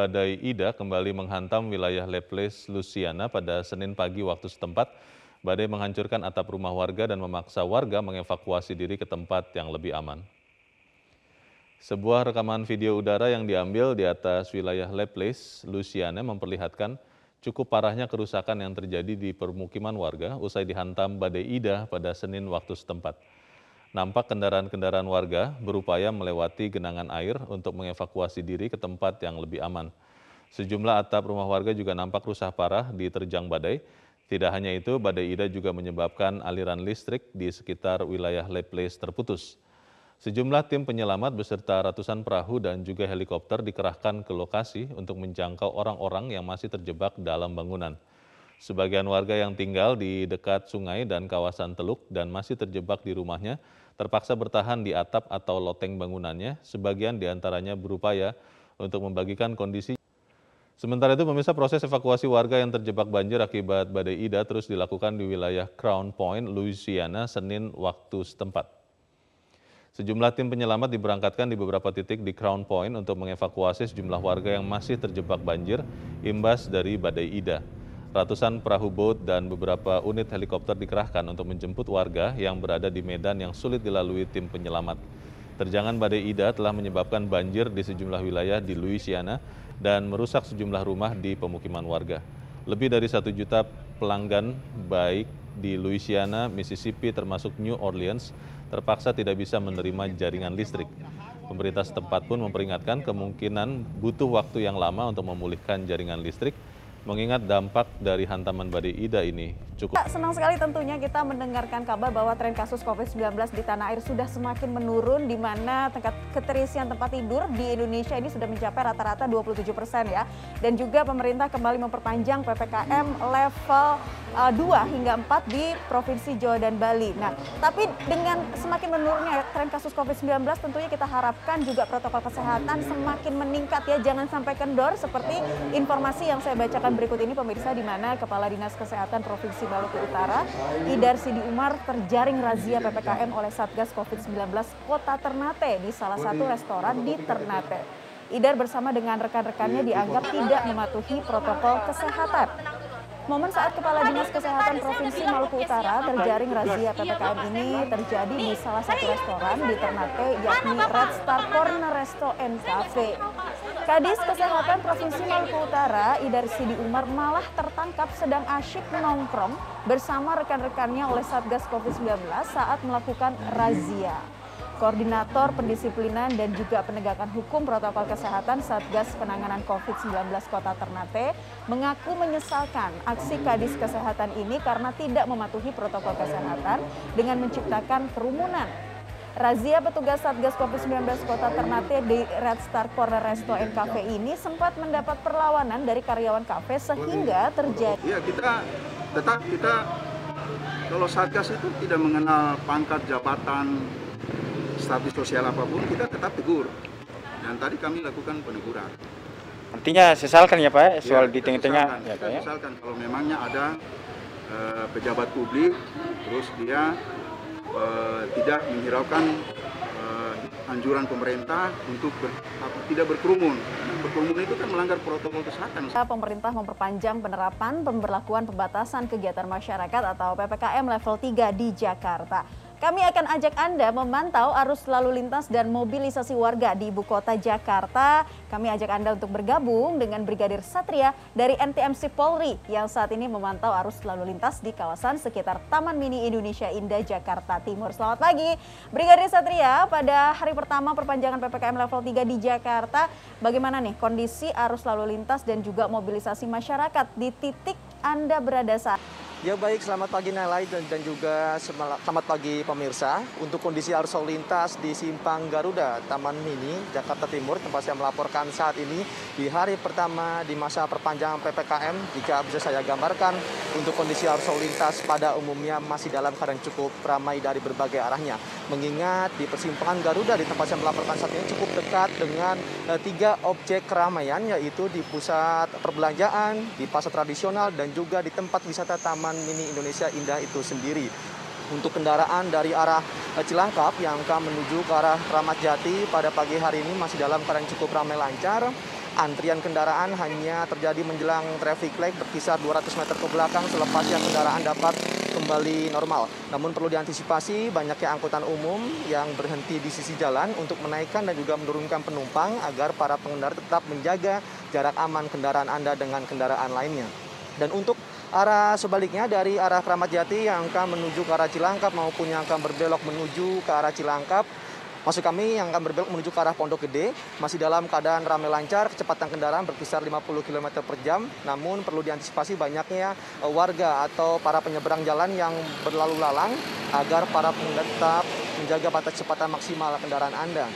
badai Ida kembali menghantam wilayah Leples, Luciana pada Senin pagi waktu setempat. Badai menghancurkan atap rumah warga dan memaksa warga mengevakuasi diri ke tempat yang lebih aman. Sebuah rekaman video udara yang diambil di atas wilayah Leples, Luciana memperlihatkan cukup parahnya kerusakan yang terjadi di permukiman warga usai dihantam badai Ida pada Senin waktu setempat nampak kendaraan-kendaraan warga berupaya melewati genangan air untuk mengevakuasi diri ke tempat yang lebih aman. Sejumlah atap rumah warga juga nampak rusak parah di terjang badai. Tidak hanya itu, badai Ida juga menyebabkan aliran listrik di sekitar wilayah Place terputus. Sejumlah tim penyelamat beserta ratusan perahu dan juga helikopter dikerahkan ke lokasi untuk menjangkau orang-orang yang masih terjebak dalam bangunan. Sebagian warga yang tinggal di dekat sungai dan kawasan teluk dan masih terjebak di rumahnya terpaksa bertahan di atap atau loteng bangunannya, sebagian di antaranya berupaya untuk membagikan kondisi. Sementara itu pemirsa proses evakuasi warga yang terjebak banjir akibat badai Ida terus dilakukan di wilayah Crown Point, Louisiana, Senin waktu setempat. Sejumlah tim penyelamat diberangkatkan di beberapa titik di Crown Point untuk mengevakuasi sejumlah warga yang masih terjebak banjir imbas dari badai Ida. Ratusan perahu boat dan beberapa unit helikopter dikerahkan untuk menjemput warga yang berada di medan yang sulit dilalui tim penyelamat. Terjangan badai Ida telah menyebabkan banjir di sejumlah wilayah di Louisiana dan merusak sejumlah rumah di pemukiman warga. Lebih dari satu juta pelanggan baik di Louisiana, Mississippi termasuk New Orleans terpaksa tidak bisa menerima jaringan listrik. Pemerintah setempat pun memperingatkan kemungkinan butuh waktu yang lama untuk memulihkan jaringan listrik mengingat dampak dari hantaman badai Ida ini cukup. Senang sekali tentunya kita mendengarkan kabar bahwa tren kasus COVID-19 di tanah air sudah semakin menurun di mana tingkat keterisian tempat tidur di Indonesia ini sudah mencapai rata-rata 27 persen ya. Dan juga pemerintah kembali memperpanjang PPKM level uh, 2 hingga 4 di Provinsi Jawa dan Bali. Nah, tapi dengan semakin menurunnya tren kasus COVID-19 tentunya kita harapkan juga protokol kesehatan semakin meningkat ya. Jangan sampai kendor seperti informasi yang saya bacakan berikut ini pemirsa di mana Kepala Dinas Kesehatan Provinsi Maluku Utara, Idar Sidi Umar terjaring razia PPKM oleh Satgas COVID-19 Kota Ternate di salah satu restoran di Ternate. Idar bersama dengan rekan-rekannya dianggap tidak mematuhi protokol kesehatan. Momen saat Kepala Dinas Kesehatan Provinsi Maluku Utara terjaring razia PPKM ini terjadi di salah satu restoran di Ternate yakni Red Star Corner Resto and Cafe. Kadis Kesehatan Provinsi Maluku Utara, Idar Sidi Umar malah tertangkap sedang asyik menongkrong bersama rekan-rekannya oleh Satgas COVID-19 saat melakukan razia. Koordinator Pendisiplinan dan juga Penegakan Hukum Protokol Kesehatan Satgas Penanganan COVID-19 Kota Ternate mengaku menyesalkan aksi Kadis Kesehatan ini karena tidak mematuhi protokol kesehatan dengan menciptakan kerumunan Razia petugas Satgas COVID-19 Kota Ternate di Red Star Corner Resto and Cafe ini sempat mendapat perlawanan dari karyawan kafe sehingga terjadi. Iya, kita tetap kita kalau Satgas itu tidak mengenal pangkat jabatan status sosial apa pun, kita tetap tegur. Dan tadi kami lakukan peneguran. Artinya sesalkan ya Pak, ya, soal ya, di tengah-tengah. Ya, ya, sesalkan kalau memangnya ada uh, pejabat publik, terus dia uh, tidak menghiraukan uh, anjuran pemerintah untuk ber, apa, tidak berkerumun. Berkerumun itu kan melanggar protokol kesehatan. Pemerintah memperpanjang penerapan pemberlakuan pembatasan kegiatan masyarakat atau PPKM level 3 di Jakarta. Kami akan ajak Anda memantau arus lalu lintas dan mobilisasi warga di ibu kota Jakarta. Kami ajak Anda untuk bergabung dengan Brigadir Satria dari NTMC Polri yang saat ini memantau arus lalu lintas di kawasan sekitar Taman Mini Indonesia Indah Jakarta Timur. Selamat pagi, Brigadir Satria. Pada hari pertama perpanjangan PPKM level 3 di Jakarta, bagaimana nih kondisi arus lalu lintas dan juga mobilisasi masyarakat di titik Anda berada saat Ya baik, selamat pagi Nalai dan, dan juga selamat pagi pemirsa. Untuk kondisi arus lalu lintas di Simpang Garuda, Taman Mini, Jakarta Timur, tempat saya melaporkan saat ini di hari pertama di masa perpanjangan PPKM, jika bisa saya gambarkan untuk kondisi arus lalu lintas pada umumnya masih dalam keadaan cukup ramai dari berbagai arahnya. Mengingat di persimpangan Garuda di tempat saya melaporkan saat ini cukup dekat dengan eh, tiga objek keramaian yaitu di pusat perbelanjaan, di pasar tradisional dan juga di tempat wisata Taman Mini Indonesia Indah itu sendiri. Untuk kendaraan dari arah eh, Cilangkap yang akan menuju ke arah Ramat Jati pada pagi hari ini masih dalam keadaan cukup ramai lancar. Antrian kendaraan hanya terjadi menjelang traffic light berkisar 200 meter ke belakang selepasnya kendaraan dapat kembali normal. Namun perlu diantisipasi banyaknya angkutan umum yang berhenti di sisi jalan untuk menaikkan dan juga menurunkan penumpang agar para pengendara tetap menjaga jarak aman kendaraan Anda dengan kendaraan lainnya. Dan untuk arah sebaliknya dari arah Keramat Jati yang akan menuju ke arah Cilangkap maupun yang akan berbelok menuju ke arah Cilangkap Maksud kami yang akan berbelok menuju ke arah Pondok Gede masih dalam keadaan ramai lancar, kecepatan kendaraan berkisar 50 km per jam. Namun perlu diantisipasi banyaknya eh, warga atau para penyeberang jalan yang berlalu lalang agar para pengendara tetap menjaga batas kecepatan maksimal kendaraan Anda.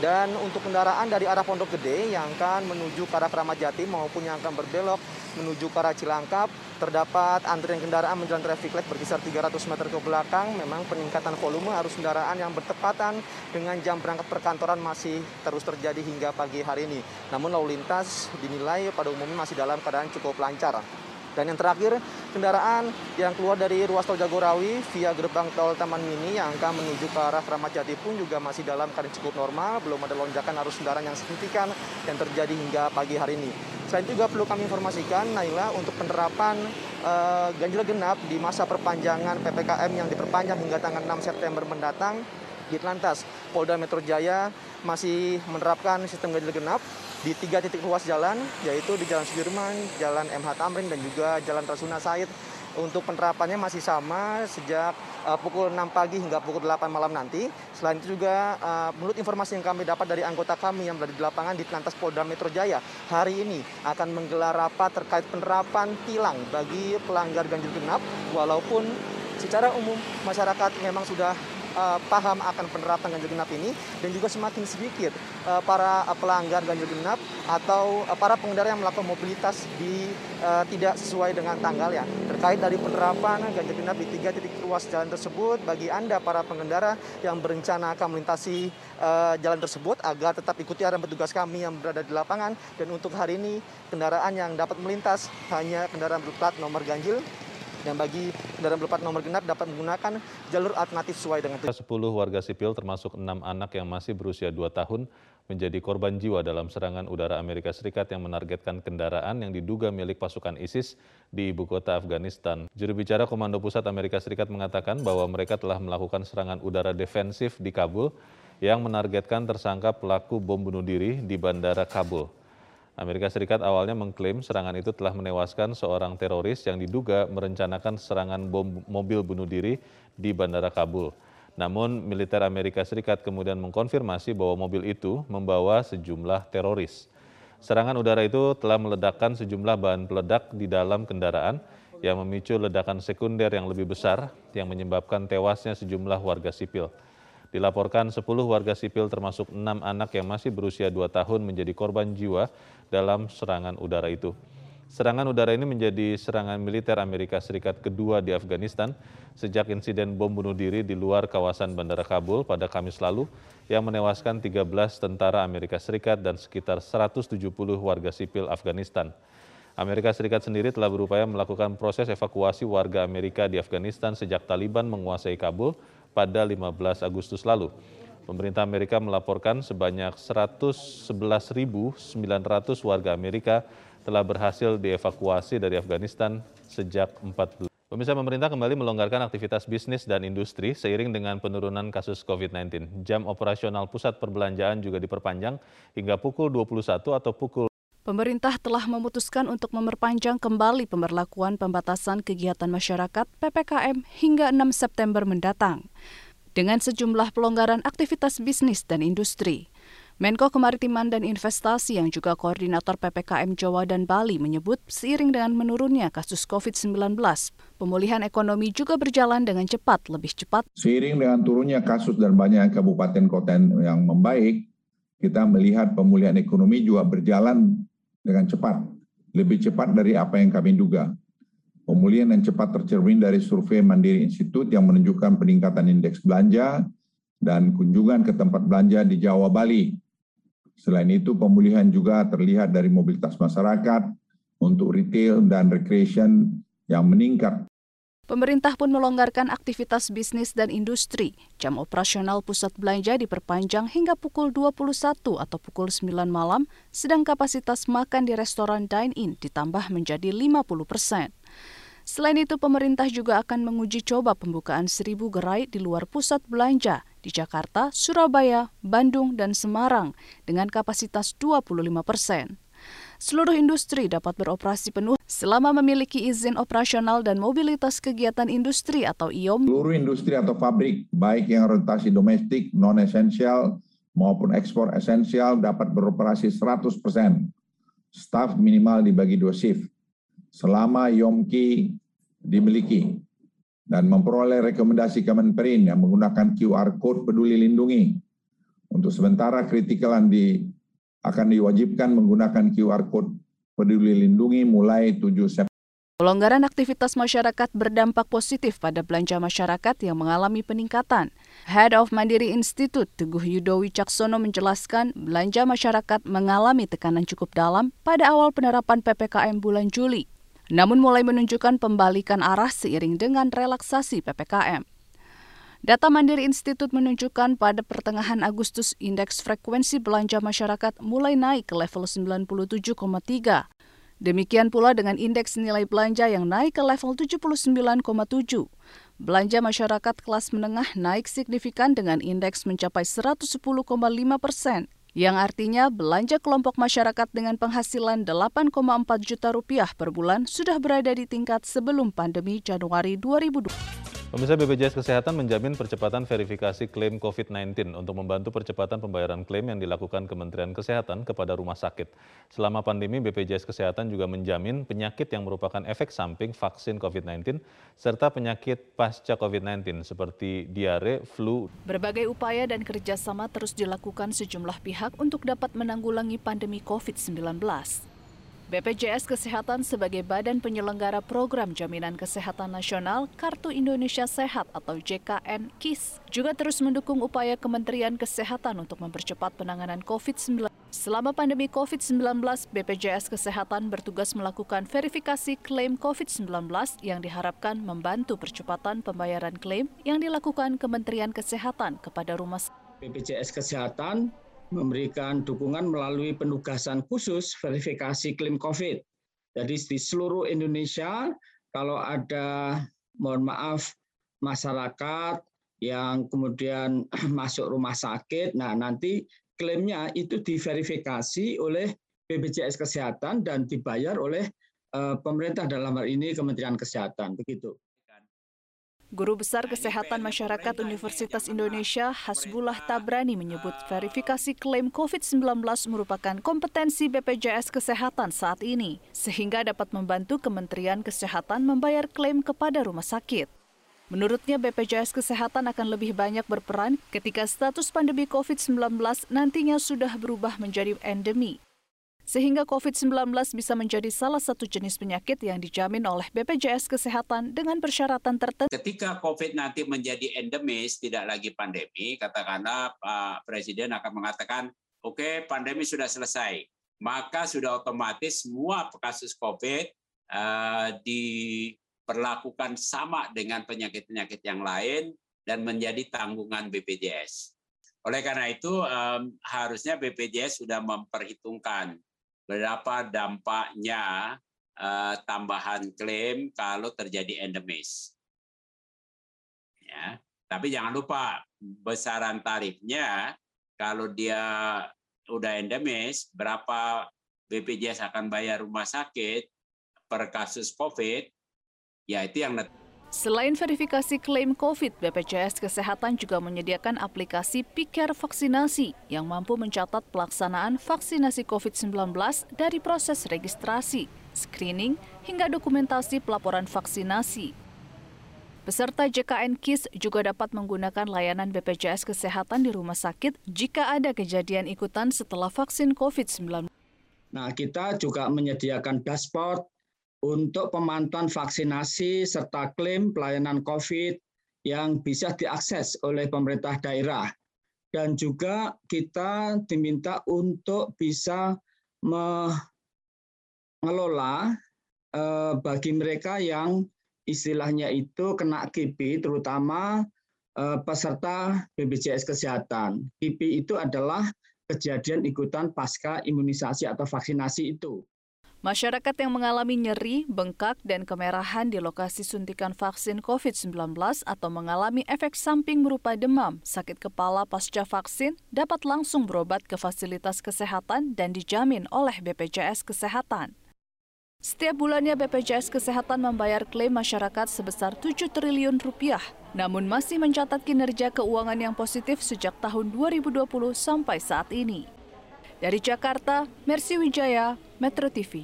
Dan untuk kendaraan dari arah Pondok Gede yang akan menuju ke arah Keramat Jati maupun yang akan berbelok menuju ke arah Cilangkap, terdapat antrian kendaraan menjelang traffic light berkisar 300 meter ke belakang. Memang peningkatan volume arus kendaraan yang bertepatan dengan jam berangkat perkantoran masih terus terjadi hingga pagi hari ini. Namun lalu lintas dinilai pada umumnya masih dalam keadaan cukup lancar. Dan yang terakhir, kendaraan yang keluar dari ruas tol Jagorawi via gerbang tol Taman Mini yang akan menuju ke arah Kramat Jati pun juga masih dalam keadaan cukup normal, belum ada lonjakan arus kendaraan yang signifikan yang terjadi hingga pagi hari ini. Selain itu juga perlu kami informasikan, Naila, untuk penerapan uh, ganjil genap di masa perpanjangan PPKM yang diperpanjang hingga tanggal 6 September mendatang, Ditlantas Polda Metro Jaya masih menerapkan sistem ganjil genap di tiga titik ruas jalan, yaitu di Jalan Sudirman, Jalan MH Tamrin, dan juga Jalan Rasuna Said. Untuk penerapannya masih sama sejak uh, pukul 6 pagi hingga pukul 8 malam nanti. Selain itu juga uh, menurut informasi yang kami dapat dari anggota kami yang berada di lapangan di Telantas Polda Metro Jaya, hari ini akan menggelar rapat terkait penerapan tilang bagi pelanggar ganjil genap walaupun secara umum masyarakat memang sudah uh, paham akan penerapan ganjil genap ini dan juga semakin sedikit uh, para uh, pelanggar ganjil genap atau uh, para pengendara yang melakukan mobilitas di uh, tidak sesuai dengan tanggal ya terkait dari penerapan ganjil genap di tiga titik ruas jalan tersebut bagi anda para pengendara yang berencana akan melintasi uh, jalan tersebut agar tetap ikuti arahan petugas kami yang berada di lapangan. Dan untuk hari ini kendaraan yang dapat melintas hanya kendaraan berplat nomor ganjil dan bagi kendaraan berplat nomor genap dapat menggunakan jalur alternatif sesuai dengan 10 warga sipil termasuk 6 anak yang masih berusia 2 tahun menjadi korban jiwa dalam serangan udara Amerika Serikat yang menargetkan kendaraan yang diduga milik pasukan ISIS di ibu kota Afghanistan. Juru bicara Komando Pusat Amerika Serikat mengatakan bahwa mereka telah melakukan serangan udara defensif di Kabul yang menargetkan tersangka pelaku bom bunuh diri di Bandara Kabul. Amerika Serikat awalnya mengklaim serangan itu telah menewaskan seorang teroris yang diduga merencanakan serangan bom mobil bunuh diri di Bandara Kabul. Namun militer Amerika Serikat kemudian mengkonfirmasi bahwa mobil itu membawa sejumlah teroris. Serangan udara itu telah meledakkan sejumlah bahan peledak di dalam kendaraan yang memicu ledakan sekunder yang lebih besar yang menyebabkan tewasnya sejumlah warga sipil. Dilaporkan 10 warga sipil termasuk 6 anak yang masih berusia 2 tahun menjadi korban jiwa dalam serangan udara itu. Serangan udara ini menjadi serangan militer Amerika Serikat kedua di Afghanistan sejak insiden bom bunuh diri di luar kawasan Bandara Kabul pada Kamis lalu yang menewaskan 13 tentara Amerika Serikat dan sekitar 170 warga sipil Afghanistan. Amerika Serikat sendiri telah berupaya melakukan proses evakuasi warga Amerika di Afghanistan sejak Taliban menguasai Kabul pada 15 Agustus lalu. Pemerintah Amerika melaporkan sebanyak 111.900 warga Amerika telah berhasil dievakuasi dari Afghanistan sejak 4 bulan. Pemirsa pemerintah kembali melonggarkan aktivitas bisnis dan industri seiring dengan penurunan kasus COVID-19. Jam operasional pusat perbelanjaan juga diperpanjang hingga pukul 21 atau pukul Pemerintah telah memutuskan untuk memperpanjang kembali pemberlakuan pembatasan kegiatan masyarakat PPKM hingga 6 September mendatang dengan sejumlah pelonggaran aktivitas bisnis dan industri. Menko Kemaritiman dan Investasi yang juga koordinator PPKM Jawa dan Bali menyebut seiring dengan menurunnya kasus COVID-19, pemulihan ekonomi juga berjalan dengan cepat, lebih cepat. Seiring dengan turunnya kasus dan banyak kabupaten kota yang membaik, kita melihat pemulihan ekonomi juga berjalan dengan cepat, lebih cepat dari apa yang kami duga. Pemulihan yang cepat tercermin dari survei Mandiri Institut yang menunjukkan peningkatan indeks belanja dan kunjungan ke tempat belanja di Jawa Bali. Selain itu, pemulihan juga terlihat dari mobilitas masyarakat untuk retail dan recreation yang meningkat Pemerintah pun melonggarkan aktivitas bisnis dan industri. Jam operasional pusat belanja diperpanjang hingga pukul 21 atau pukul 9 malam, sedang kapasitas makan di restoran dine-in ditambah menjadi 50 persen. Selain itu, pemerintah juga akan menguji coba pembukaan seribu gerai di luar pusat belanja di Jakarta, Surabaya, Bandung, dan Semarang dengan kapasitas 25 persen. Seluruh industri dapat beroperasi penuh selama memiliki izin operasional dan mobilitas kegiatan industri atau IOM. Seluruh industri atau pabrik, baik yang orientasi domestik, non-esensial, maupun ekspor esensial dapat beroperasi 100%. Staf minimal dibagi dua shift. Selama IOMKI dimiliki dan memperoleh rekomendasi Kemenperin yang menggunakan QR Code peduli lindungi. Untuk sementara kritikalan di akan diwajibkan menggunakan QR Code peduli lindungi mulai 7 September. Pelonggaran aktivitas masyarakat berdampak positif pada belanja masyarakat yang mengalami peningkatan. Head of Mandiri Institute Teguh Yudo Wicaksono menjelaskan belanja masyarakat mengalami tekanan cukup dalam pada awal penerapan PPKM bulan Juli. Namun mulai menunjukkan pembalikan arah seiring dengan relaksasi PPKM. Data Mandiri Institut menunjukkan pada pertengahan Agustus indeks frekuensi belanja masyarakat mulai naik ke level 97,3. Demikian pula dengan indeks nilai belanja yang naik ke level 79,7. Belanja masyarakat kelas menengah naik signifikan dengan indeks mencapai 110,5 persen, yang artinya belanja kelompok masyarakat dengan penghasilan 8,4 juta rupiah per bulan sudah berada di tingkat sebelum pandemi Januari 2020. Pemirsa BPJS Kesehatan menjamin percepatan verifikasi klaim COVID-19 untuk membantu percepatan pembayaran klaim yang dilakukan Kementerian Kesehatan kepada rumah sakit. Selama pandemi, BPJS Kesehatan juga menjamin penyakit yang merupakan efek samping vaksin COVID-19 serta penyakit pasca COVID-19 seperti diare, flu. Berbagai upaya dan kerjasama terus dilakukan sejumlah pihak untuk dapat menanggulangi pandemi COVID-19. BPJS Kesehatan sebagai badan penyelenggara program Jaminan Kesehatan Nasional Kartu Indonesia Sehat atau JKN KIS juga terus mendukung upaya Kementerian Kesehatan untuk mempercepat penanganan COVID-19. Selama pandemi COVID-19, BPJS Kesehatan bertugas melakukan verifikasi klaim COVID-19 yang diharapkan membantu percepatan pembayaran klaim yang dilakukan Kementerian Kesehatan kepada rumah sakit. BPJS Kesehatan memberikan dukungan melalui penugasan khusus verifikasi klaim COVID. Jadi di seluruh Indonesia kalau ada mohon maaf masyarakat yang kemudian masuk rumah sakit, nah nanti klaimnya itu diverifikasi oleh BPJS Kesehatan dan dibayar oleh uh, pemerintah dalam hal ini Kementerian Kesehatan begitu. Guru Besar Kesehatan Masyarakat Universitas Indonesia Hasbullah Tabrani menyebut verifikasi klaim COVID-19 merupakan kompetensi BPJS Kesehatan saat ini, sehingga dapat membantu Kementerian Kesehatan membayar klaim kepada rumah sakit. Menurutnya BPJS Kesehatan akan lebih banyak berperan ketika status pandemi COVID-19 nantinya sudah berubah menjadi endemi sehingga COVID-19 bisa menjadi salah satu jenis penyakit yang dijamin oleh BPJS Kesehatan dengan persyaratan tertentu. Ketika COVID nanti menjadi endemis, tidak lagi pandemi, katakanlah Pak Presiden akan mengatakan, oke okay, pandemi sudah selesai, maka sudah otomatis semua kasus COVID uh, diperlakukan sama dengan penyakit-penyakit yang lain dan menjadi tanggungan BPJS. Oleh karena itu, um, harusnya BPJS sudah memperhitungkan berapa dampaknya uh, tambahan klaim kalau terjadi endemis. Ya, tapi jangan lupa besaran tarifnya kalau dia udah endemis berapa BPJS akan bayar rumah sakit per kasus COVID, ya itu yang Selain verifikasi klaim COVID, BPJS Kesehatan juga menyediakan aplikasi Pikir Vaksinasi yang mampu mencatat pelaksanaan vaksinasi COVID-19 dari proses registrasi, screening, hingga dokumentasi pelaporan vaksinasi. Peserta JKN KIS juga dapat menggunakan layanan BPJS Kesehatan di rumah sakit jika ada kejadian ikutan setelah vaksin COVID-19. Nah, kita juga menyediakan dashboard untuk pemantauan vaksinasi serta klaim pelayanan COVID yang bisa diakses oleh pemerintah daerah. Dan juga kita diminta untuk bisa mengelola eh, bagi mereka yang istilahnya itu kena KIPI terutama eh, peserta BPJS Kesehatan. KIPI itu adalah kejadian ikutan pasca imunisasi atau vaksinasi itu. Masyarakat yang mengalami nyeri, bengkak, dan kemerahan di lokasi suntikan vaksin COVID-19 atau mengalami efek samping berupa demam, sakit kepala pasca vaksin dapat langsung berobat ke fasilitas kesehatan dan dijamin oleh BPJS Kesehatan. Setiap bulannya BPJS Kesehatan membayar klaim masyarakat sebesar 7 triliun rupiah, namun masih mencatat kinerja keuangan yang positif sejak tahun 2020 sampai saat ini. Dari Jakarta, Mercy Wijaya, Metro TV.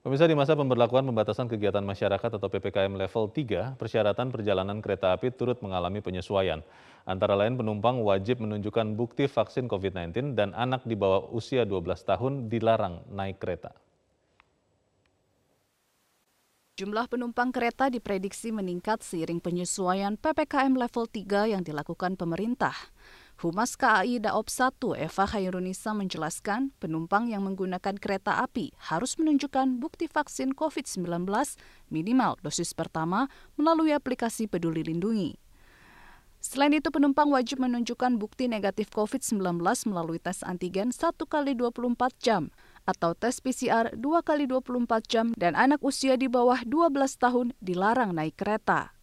Pemirsa di masa pemberlakuan pembatasan kegiatan masyarakat atau PPKM level 3, persyaratan perjalanan kereta api turut mengalami penyesuaian. Antara lain penumpang wajib menunjukkan bukti vaksin COVID-19 dan anak di bawah usia 12 tahun dilarang naik kereta. Jumlah penumpang kereta diprediksi meningkat seiring penyesuaian PPKM level 3 yang dilakukan pemerintah. Humas KAI Daop 1 Eva Khairunisa menjelaskan penumpang yang menggunakan kereta api harus menunjukkan bukti vaksin COVID-19 minimal dosis pertama melalui aplikasi Peduli Lindungi. Selain itu, penumpang wajib menunjukkan bukti negatif COVID-19 melalui tes antigen 1 kali 24 jam atau tes PCR 2 kali 24 jam dan anak usia di bawah 12 tahun dilarang naik kereta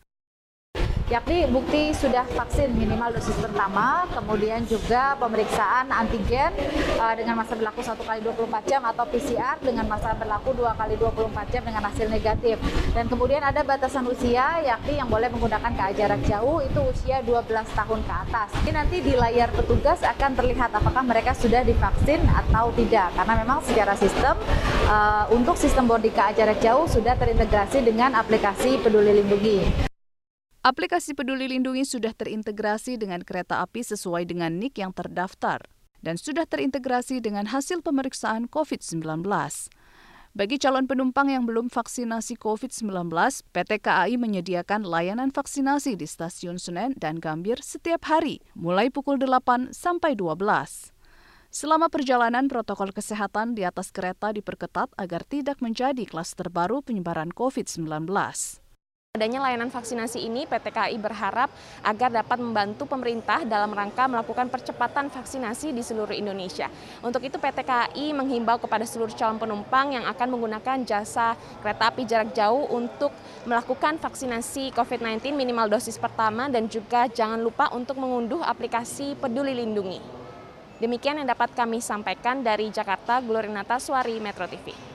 yakni bukti sudah vaksin minimal dosis pertama, kemudian juga pemeriksaan antigen uh, dengan masa berlaku 1 kali 24 jam atau PCR dengan masa berlaku 2 kali 24 jam dengan hasil negatif. Dan kemudian ada batasan usia yakni yang boleh menggunakan KA jarak jauh itu usia 12 tahun ke atas. Ini nanti di layar petugas akan terlihat apakah mereka sudah divaksin atau tidak karena memang secara sistem uh, untuk sistem boarding KA jarak jauh sudah terintegrasi dengan aplikasi Peduli Lindungi. Aplikasi Peduli Lindungi sudah terintegrasi dengan kereta api sesuai dengan NIK yang terdaftar dan sudah terintegrasi dengan hasil pemeriksaan COVID-19. Bagi calon penumpang yang belum vaksinasi COVID-19, PT KAI menyediakan layanan vaksinasi di stasiun Senen dan Gambir setiap hari, mulai pukul 8 sampai 12. Selama perjalanan, protokol kesehatan di atas kereta diperketat agar tidak menjadi klaster baru penyebaran COVID-19. Adanya layanan vaksinasi ini, PT KAI berharap agar dapat membantu pemerintah dalam rangka melakukan percepatan vaksinasi di seluruh Indonesia. Untuk itu PT KAI menghimbau kepada seluruh calon penumpang yang akan menggunakan jasa kereta api jarak jauh untuk melakukan vaksinasi COVID-19 minimal dosis pertama dan juga jangan lupa untuk mengunduh aplikasi Peduli Lindungi. Demikian yang dapat kami sampaikan dari Jakarta, Glorinata Suari, Metro TV.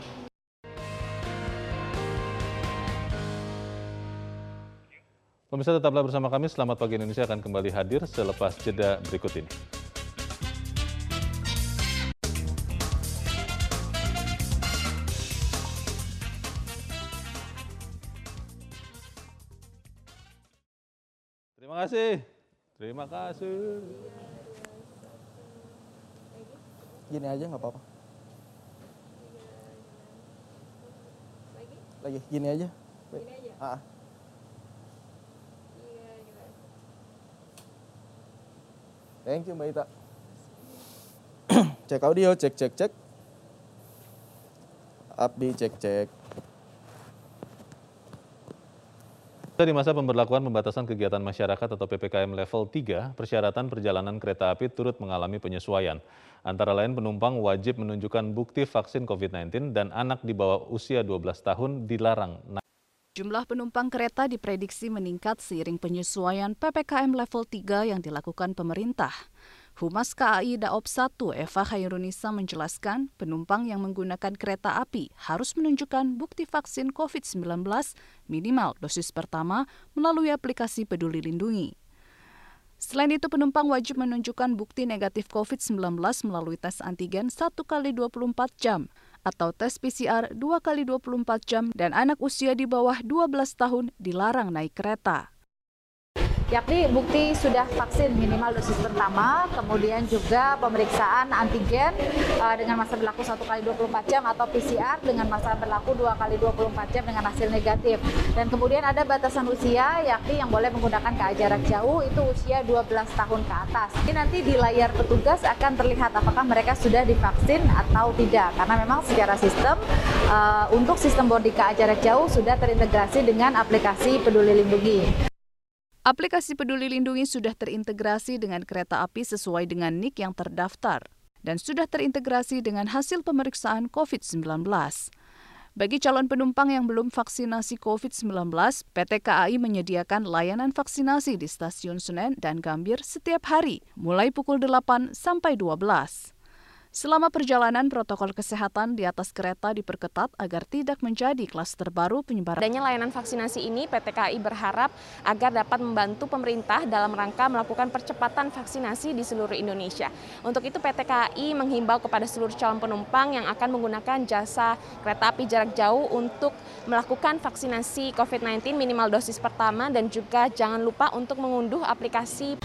Pemirsa tetaplah bersama kami, Selamat Pagi Indonesia akan kembali hadir selepas jeda berikut ini. Terima kasih. Terima kasih. Gini aja nggak apa-apa. Lagi, gini aja. Gini aja? Ah. Thank you Mbak Ita. cek audio, cek cek cek. Abdi cek cek. Di masa pemberlakuan pembatasan kegiatan masyarakat atau PPKM level 3, persyaratan perjalanan kereta api turut mengalami penyesuaian. Antara lain penumpang wajib menunjukkan bukti vaksin COVID-19 dan anak di bawah usia 12 tahun dilarang Jumlah penumpang kereta diprediksi meningkat seiring penyesuaian PPKM level 3 yang dilakukan pemerintah. Humas KAI Daop 1 Eva Khairunisa menjelaskan penumpang yang menggunakan kereta api harus menunjukkan bukti vaksin COVID-19 minimal dosis pertama melalui aplikasi Peduli Lindungi. Selain itu, penumpang wajib menunjukkan bukti negatif COVID-19 melalui tes antigen 1 kali 24 jam atau tes PCR 2 kali 24 jam dan anak usia di bawah 12 tahun dilarang naik kereta. Yakni bukti sudah vaksin minimal dosis pertama, kemudian juga pemeriksaan antigen uh, dengan masa berlaku 1 kali 24 jam atau PCR dengan masa berlaku 2 kali 24 jam dengan hasil negatif. Dan kemudian ada batasan usia yakni yang boleh menggunakan KA jarak jauh itu usia 12 tahun ke atas. Ini nanti di layar petugas akan terlihat apakah mereka sudah divaksin atau tidak karena memang secara sistem uh, untuk sistem boarding KA jarak jauh sudah terintegrasi dengan aplikasi Peduli Lindungi. Aplikasi Peduli Lindungi sudah terintegrasi dengan kereta api sesuai dengan NIK yang terdaftar dan sudah terintegrasi dengan hasil pemeriksaan COVID-19. Bagi calon penumpang yang belum vaksinasi COVID-19, PT KAI menyediakan layanan vaksinasi di stasiun Senen dan Gambir setiap hari, mulai pukul 8 sampai 12. Selama perjalanan, protokol kesehatan di atas kereta diperketat agar tidak menjadi klaster baru penyebaran. Adanya layanan vaksinasi ini, PT KAI berharap agar dapat membantu pemerintah dalam rangka melakukan percepatan vaksinasi di seluruh Indonesia. Untuk itu PT KAI menghimbau kepada seluruh calon penumpang yang akan menggunakan jasa kereta api jarak jauh untuk melakukan vaksinasi COVID-19 minimal dosis pertama dan juga jangan lupa untuk mengunduh aplikasi